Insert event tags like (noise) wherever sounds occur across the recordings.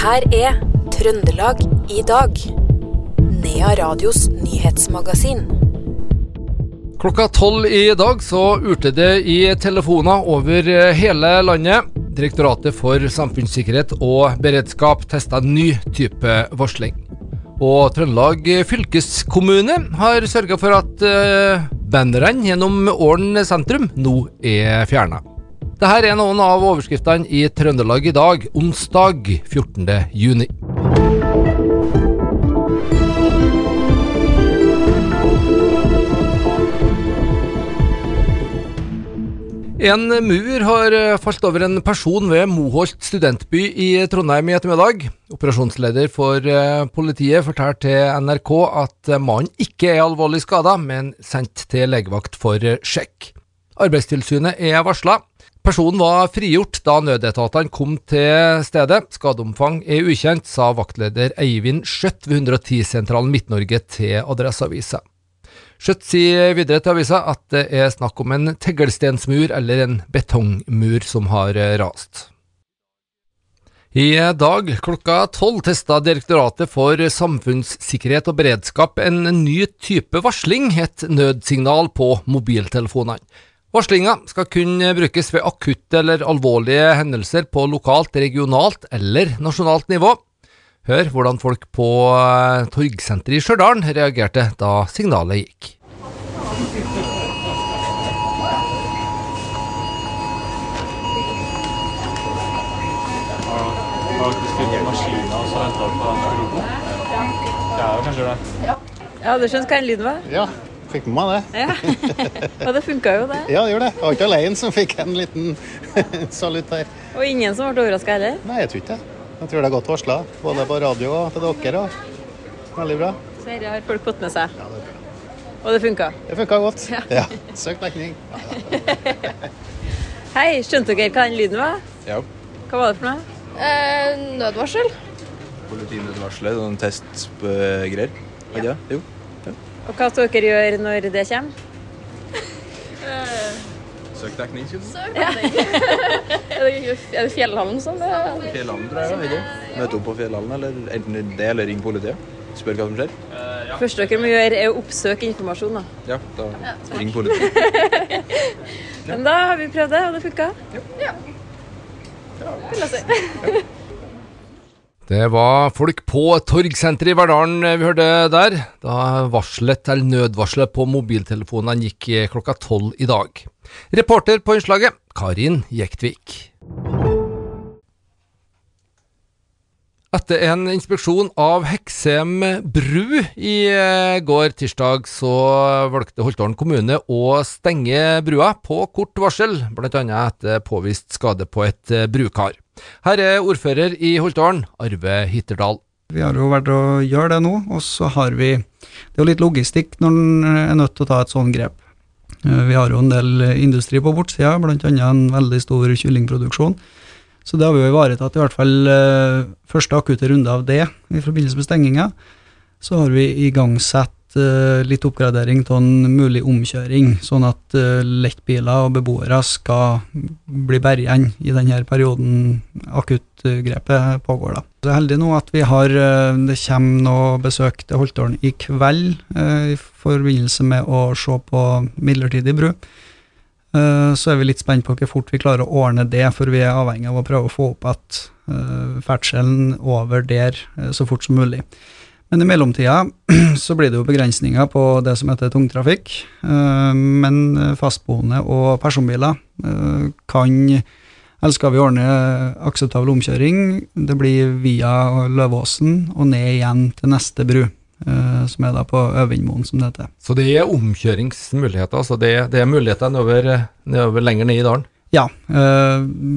her er Trøndelag i dag. Nea Radios nyhetsmagasin. Klokka tolv i dag så urte det i telefoner over hele landet. Direktoratet for samfunnssikkerhet og beredskap testa ny type varsling. Og Trøndelag fylkeskommune har sørga for at uh, bannerne gjennom Ålen sentrum nå er fjerna. Dette er noen av overskriftene i Trøndelag i dag, onsdag 14. juni. En mur har eh, falt over en person ved Moholt studentby i Trondheim i ettermiddag. Operasjonsleder for eh, politiet fortalte til NRK at mannen ikke er alvorlig skada, men sendt til legevakt for sjekk. Arbeidstilsynet er varsla. Personen var frigjort da nødetatene kom til stedet. Skadeomfang er ukjent, sa vaktleder Eivind Skjøtt ved 110-sentralen Midt-Norge til Adresseavisa. Skjøtt sier videre til avisa at det er snakk om en teglstensmur eller en betongmur som har rast. I dag klokka tolv testa Direktoratet for samfunnssikkerhet og beredskap en ny type varsling, et nødsignal på mobiltelefonene. Varslinga skal kunne brukes ved akutte eller alvorlige hendelser på lokalt, regionalt eller nasjonalt nivå. Hør hvordan folk på Torgsenteret i Stjørdal reagerte da signalet gikk. Ja, du skjønner hva en lyd var? Ja, fikk med meg det. Ja. (laughs) Og det funka jo, det. Ja, det gjorde det. Jeg var ikke alene som fikk en liten (laughs) salutt her. Og ingen som ble overraska heller. Nei, jeg tror ikke det. Jeg tror det er godt varsla, både på radio og til dere. Og veldig bra. Så dette har folk fått med seg. Ja, det er bra. Og det funka. Det funka godt. Ja. Ja. Søk dekning. (laughs) Hei, skjønte dere hva den lyden var? Ja. Hva var det for noe? Eh, nødvarsel. Politinødvarselet, noen testgreier. Ja. ja. Jo. Og hva skal dere gjøre når det kommer? (laughs) Søk dekning, skulle du (laughs) Er det, er det Fjellhallen som det er? Fjellhallen, tror jeg. Ikke? Møte opp på Fjellhallen, eller enten det eller ring politiet. Spør hva som skjer. første dere må gjøre, er å oppsøke informasjon. da. Ja, da ring politiet. (laughs) Men da har vi prøvd det, og det funka. Ja. ja. si. Det var folk på Torgsenteret i Verdalen vi hørte der, da varselet, eller nødvarselet på mobiltelefonene gikk klokka tolv i dag. Reporter på innslaget, Karin Jektvik. Etter en inspeksjon av Heksem bru i eh, går tirsdag, så valgte Holtålen kommune å stenge brua på kort varsel, bl.a. etter påvist skade på et eh, brukar. Her er ordfører i Holtålen, Arve Hitterdal. Vi har jo vært å gjøre det nå, og så har vi Det er jo litt logistikk når en er nødt til å ta et sånt grep. Eh, Vi har jo en del industri på bortsida, bl.a. en veldig stor kyllingproduksjon. Så det har vi jo ivaretatt, i hvert fall eh, første akutte runde av det i forbindelse med stenginga. Så har vi igangsatt litt oppgradering av en mulig omkjøring, sånn at eh, lettbiler og beboere skal bli berget igjen i denne perioden akuttgrepet pågår. da. Jeg er heldig nå at vi har, eh, det kommer noe besøk til Holtålen i kveld eh, i forbindelse med å se på midlertidig bru. Eh, Så er vi litt spent på hvor fort vi klarer å ordne det, for vi er avhengig av å prøve å få opp eh, ferdselen over der eh, så fort som mulig. Men i mellomtida (clears throat) så blir det jo begrensninger på det som heter tungtrafikk. eh, Men fastboende og personbiler eh, kan eller skal vi ordne akseptabel omkjøring? Det blir via Løvåsen og ned igjen til neste bru, eh, som er da på Øvindmoen, som det heter. Så det er omkjøringsmuligheter, altså det, det er muligheter nedover, nedover lenger ned i dalen? Ja,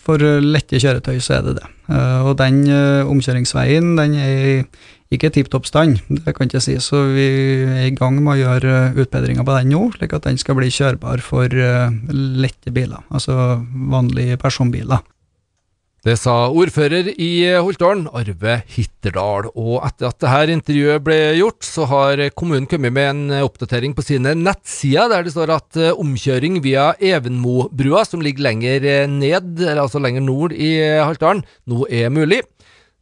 for lette kjøretøy så er det det. Og den omkjøringsveien den er ikke tipp topp stand, det kan jeg ikke si, så vi er i gang med å gjøre eh, utbedringer på den nå, slik at den skal bli kjørbar for eh, lette biler, altså vanlige personbiler. Det sa ordfører i Holtålen, Arve Hitterdal. Og etter at dette intervjuet ble gjort, så har kommunen kommet med en oppdatering på sine nettsider, der det står at eh, omkjøring via Evenmobrua, som ligger lenger eh, ned, altså lenger nord i Haltdalen, nå er mulig.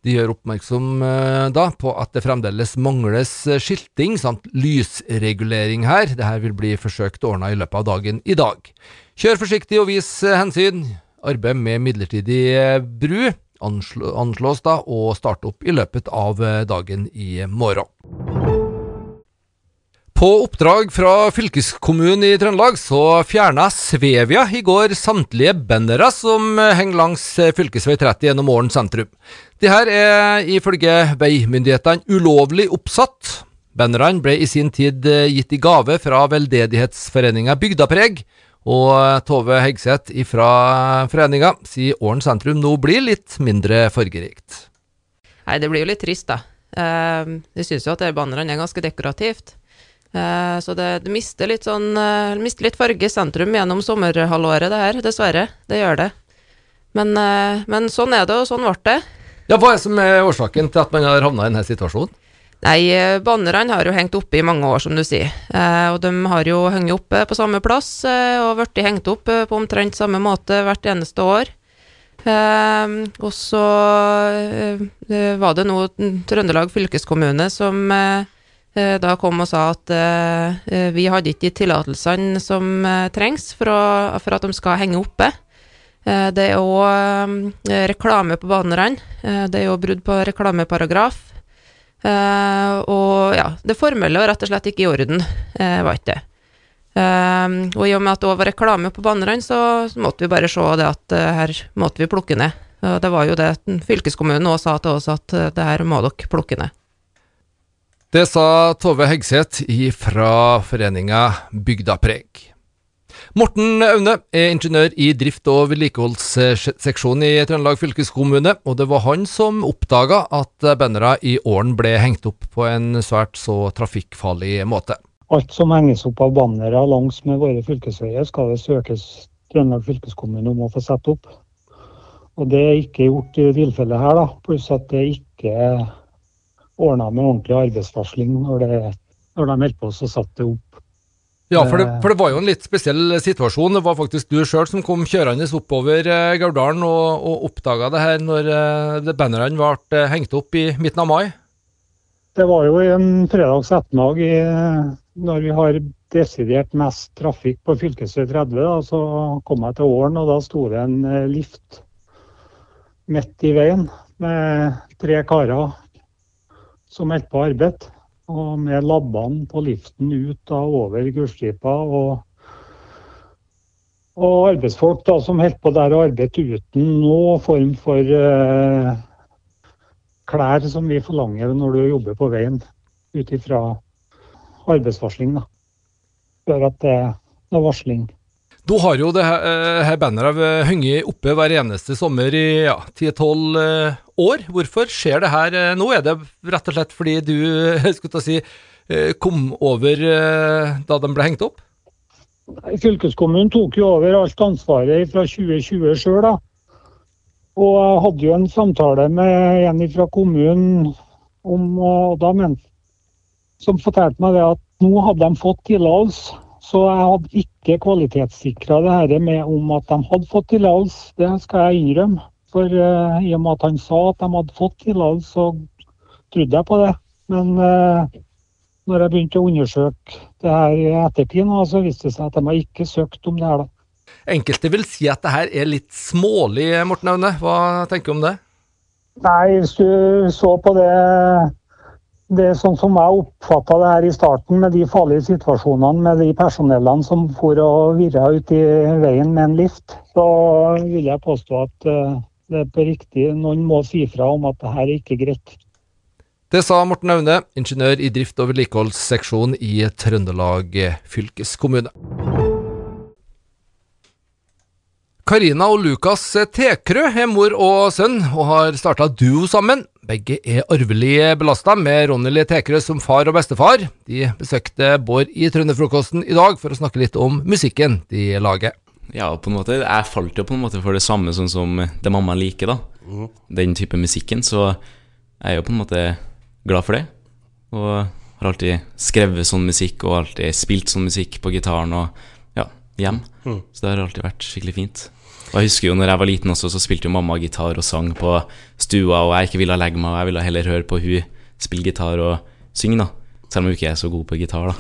De gjør oppmerksom eh, da på at det fremdeles mangles eh, skilting samt lysregulering her. Dette vil bli forsøkt ordna i løpet av dagen i dag. Kjør forsiktig og vis eh, hensyn. Arbeid med midlertidig bru anslås da å starte opp i løpet av dagen i morgen. På oppdrag fra fylkeskommunen i Trøndelag så fjerna Svevia i går samtlige bannere som henger langs fv. 30 gjennom Åren sentrum. De her er ifølge veimyndighetene ulovlig oppsatt. Bannerne ble i sin tid eh, gitt i gave fra veldedighetsforeninga Bygdapreg, og Tove Hegseth fra foreninga sier Åren sentrum nå blir litt mindre fargerikt. Nei, det blir jo litt trist, da. Eh, Jeg syns jo at bannerne er ganske dekorativt. Eh, Så det, det mister litt sånn eh, mister litt farge i sentrum gjennom sommerhalvåret, det her. Dessverre. Det gjør det. Men, eh, men sånn er det, og sånn ble det. Ja, Hva er det som er årsaken til at man har havna i denne situasjonen? Nei, bannerne har jo hengt oppe i mange år, som du sier. Eh, og de har jo hengt oppe på samme plass eh, og blitt hengt opp på omtrent samme måte hvert eneste år. Eh, og så var det nå Trøndelag fylkeskommune som eh, da kom og sa at eh, eh, vi hadde ikke de tillatelsene som eh, trengs for, å, for at de skal henge oppe. Eh, det er òg reklame på banerne. Eh, det er jo brudd på reklameparagraf. Eh, og ja, det formelle var rett og slett ikke i orden, eh, var ikke det. Eh, og i og med at det òg var reklame på banerne, så, måtte vi bare se det at eh, her måtte vi plukke ned. Og det var jo det fylkeskommunen også sa til oss, at eh, det her må dere plukke ned. Det sa Tove Hegseth fra foreninga Bygdapreg. Morten Aune er ingeniør i drift- og vedlikeholdsseksjonen i Trøndelag fylkeskommune, og det var han som oppdaga at bannere i åren ble hengt opp på en svært så trafikkfarlig måte. Alt som henges opp av bannere langs med våre fylkesveier, skal det søkes Trøndelag fylkeskommune om å få sette opp. Og Det er ikke gjort i tilfellet her, pluss at det ikke er ordna med ordentlig arbeidsvarsling når, det, når de meldte på å satte det opp. Ja, for det, for det var jo en litt spesiell situasjon. Det var faktisk du sjøl som kom kjørende oppover eh, Gauldalen og, og oppdaga det her når eh, bannerne ble eh, hengt opp i midten av mai. Det var jo en fredags ettermiddag i- når vi har desidert mest trafikk på fv. 30. Da, så kom jeg til Åren, og da sto det en eh, lift midt i veien med tre karer som holdt på arbeid. Og med labbene på liften ut da over gulstripa. Og, og arbeidsfolk da som holdt på der og arbeidet uten noen form for eh, klær som vi forlanger når du jobber på veien, ut ifra arbeidsvarsling. da. Før at det er varsling. Da har jo det her, eh, her banneret hengt oppe hver eneste sommer i ja, 10-12 eh, år. Hvorfor skjer det her eh, nå? Er det rett og slett fordi du (laughs) skulle si, eh, kom over eh, da de ble hengt opp? Fylkeskommunen tok jo over alt ansvaret fra 2020 sjøl. Og jeg hadde jo en samtale med en fra kommunen om, mente, som fortalte meg at nå hadde de fått tillatelse. Så jeg hadde ikke kvalitetssikra det her med om at de hadde fått tillatelse. Det skal jeg innrømme. For uh, i og med at han sa at de hadde fått tillatelse, så trodde jeg på det. Men uh, når jeg begynte å undersøke det her i ettertid, nå, så viste det seg at de har ikke søkt om det her. da. Enkelte vil si at det her er litt smålig, Morten Aune. Hva tenker du om det? Nei, hvis du så på det, det er sånn som jeg oppfatta det her i starten, med de farlige situasjonene med de personellene som for og virra ut i veien med en lift, så vil jeg påstå at eh, det er på riktig. Noen må si fra om at det her er ikke greit. Det sa Morten Aune, ingeniør i drift- og vedlikeholdsseksjonen i Trøndelag fylkeskommune. Karina og Lukas Tekrø er mor og sønn, og har starta duo sammen. Begge er arvelig belasta, med Ronny Tekrø som far og bestefar. De besøkte Bård i Trønderfrokosten i dag for å snakke litt om musikken de lager. Ja, på en måte. Jeg falt jo på en måte for det samme sånn som det mamma liker, da. Den type musikken. Så jeg er jo på en måte glad for det. Og har alltid skrevet sånn musikk og alltid spilt sånn musikk på gitaren og ja, hjem. Mm. Så det har alltid vært skikkelig fint. Og jeg husker jo når jeg var liten også, så spilte jo mamma gitar og sang på stua, og jeg ikke ville legge meg, og jeg ville heller høre på hun spille gitar og synge, da. Selv om hun ikke er så god på gitar, da.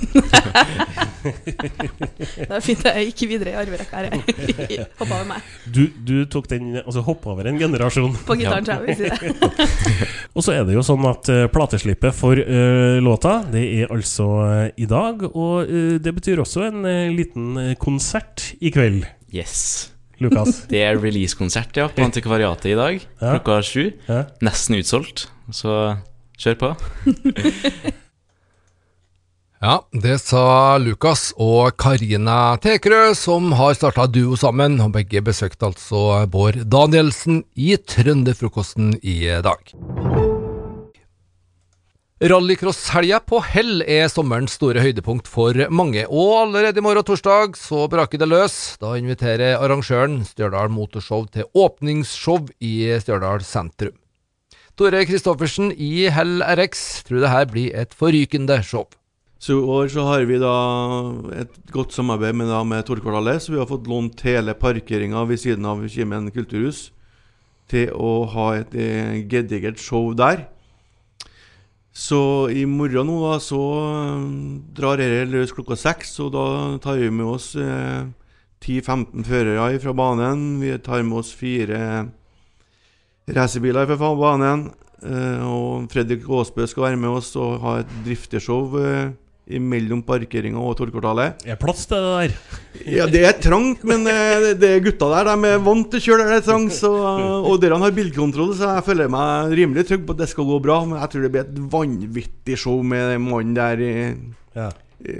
(laughs) Det er fint jeg gikk videre i arverekka her. jeg. (laughs) Hoppa over meg. Du, du tok den Altså hoppa over en generasjon. På gitaren, tror jeg vi sier det. (laughs) Og så er det jo sånn at uh, plateslippet for uh, låta, det er altså uh, i dag. Og det betyr også en liten konsert i kveld. Yes. Lukas. Det er releasekonsert, ja, på Antikvariatet i dag. Ja. Klokka sju. Ja. Nesten utsolgt. Så kjør på. Ja, det sa Lukas og Karina Tekerø, som har starta duo sammen, og begge besøkte altså Bård Danielsen i Trønderfrokosten i dag. Rallycross-helga på Hell er sommerens store høydepunkt for mange, og allerede i morgen torsdag så braker det løs. Da inviterer arrangøren Stjørdal Motorshow til åpningsshow i Stjørdal sentrum. Tore Kristoffersen i Hell RX tror det her blir et forrykende show. Så i år så har vi da et godt samarbeid med, da, med Torkvartalet, så vi har fått lånt hele parkeringa ved siden av Kimen kulturhus til å ha et eh, gedigert show der. Så i morgen nå da, så eh, drar dette løs klokka seks, og da tar vi med oss eh, 10-15 førere fra banen. Vi tar med oss fire racerbiler fra banen. Eh, og Fredrik Aasbø skal være med oss og ha et drifteshow eh, mellom parkeringa og Torgkvartalet. Er plass til det der? (laughs) Ja, det er trangt, men eh, det er gutta der de er vant til å kjøre der det er trangt. Så, og dere har bilkontroll, så jeg føler meg rimelig trygg på at det skal gå bra. Men jeg tror det blir et vanvittig show med den mannen der i, Ja. i,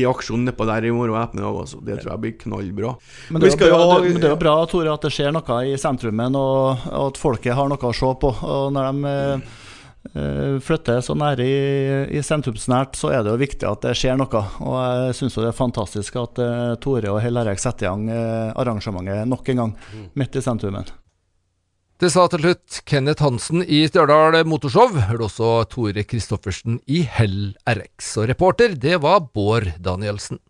i aksjon nedpå der i morgen ettermiddag. Altså. Det tror jeg blir knallbra. Men det, er jo bra, ha- det, men det er jo bra Tore, at det skjer noe i sentrumen, og, og at folket har noe å se på. Og når de eh, eh, flytter så nære i, i sentrumsnært, så er det jo viktig at det skjer noe. Og jeg syns det er fantastisk at uh, Tore og Hell Erik setter i gang uh, arrangementet nok en gang, midt i sentrumen. Det sa til slutt Kenneth Hansen i Stjørdal Motorshow. Hørte også Tore Kristoffersen i Hell RX. Og reporter, det var Bård Danielsen.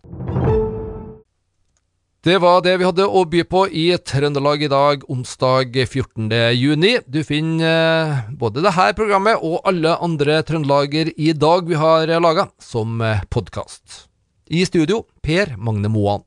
Det var det vi hadde å by på i Trøndelag i dag, onsdag 14. juni. Du finner eh, både dette programmet og alle andre Trøndelager i dag vi har laga, som podkast. I studio, Per Magne Moan.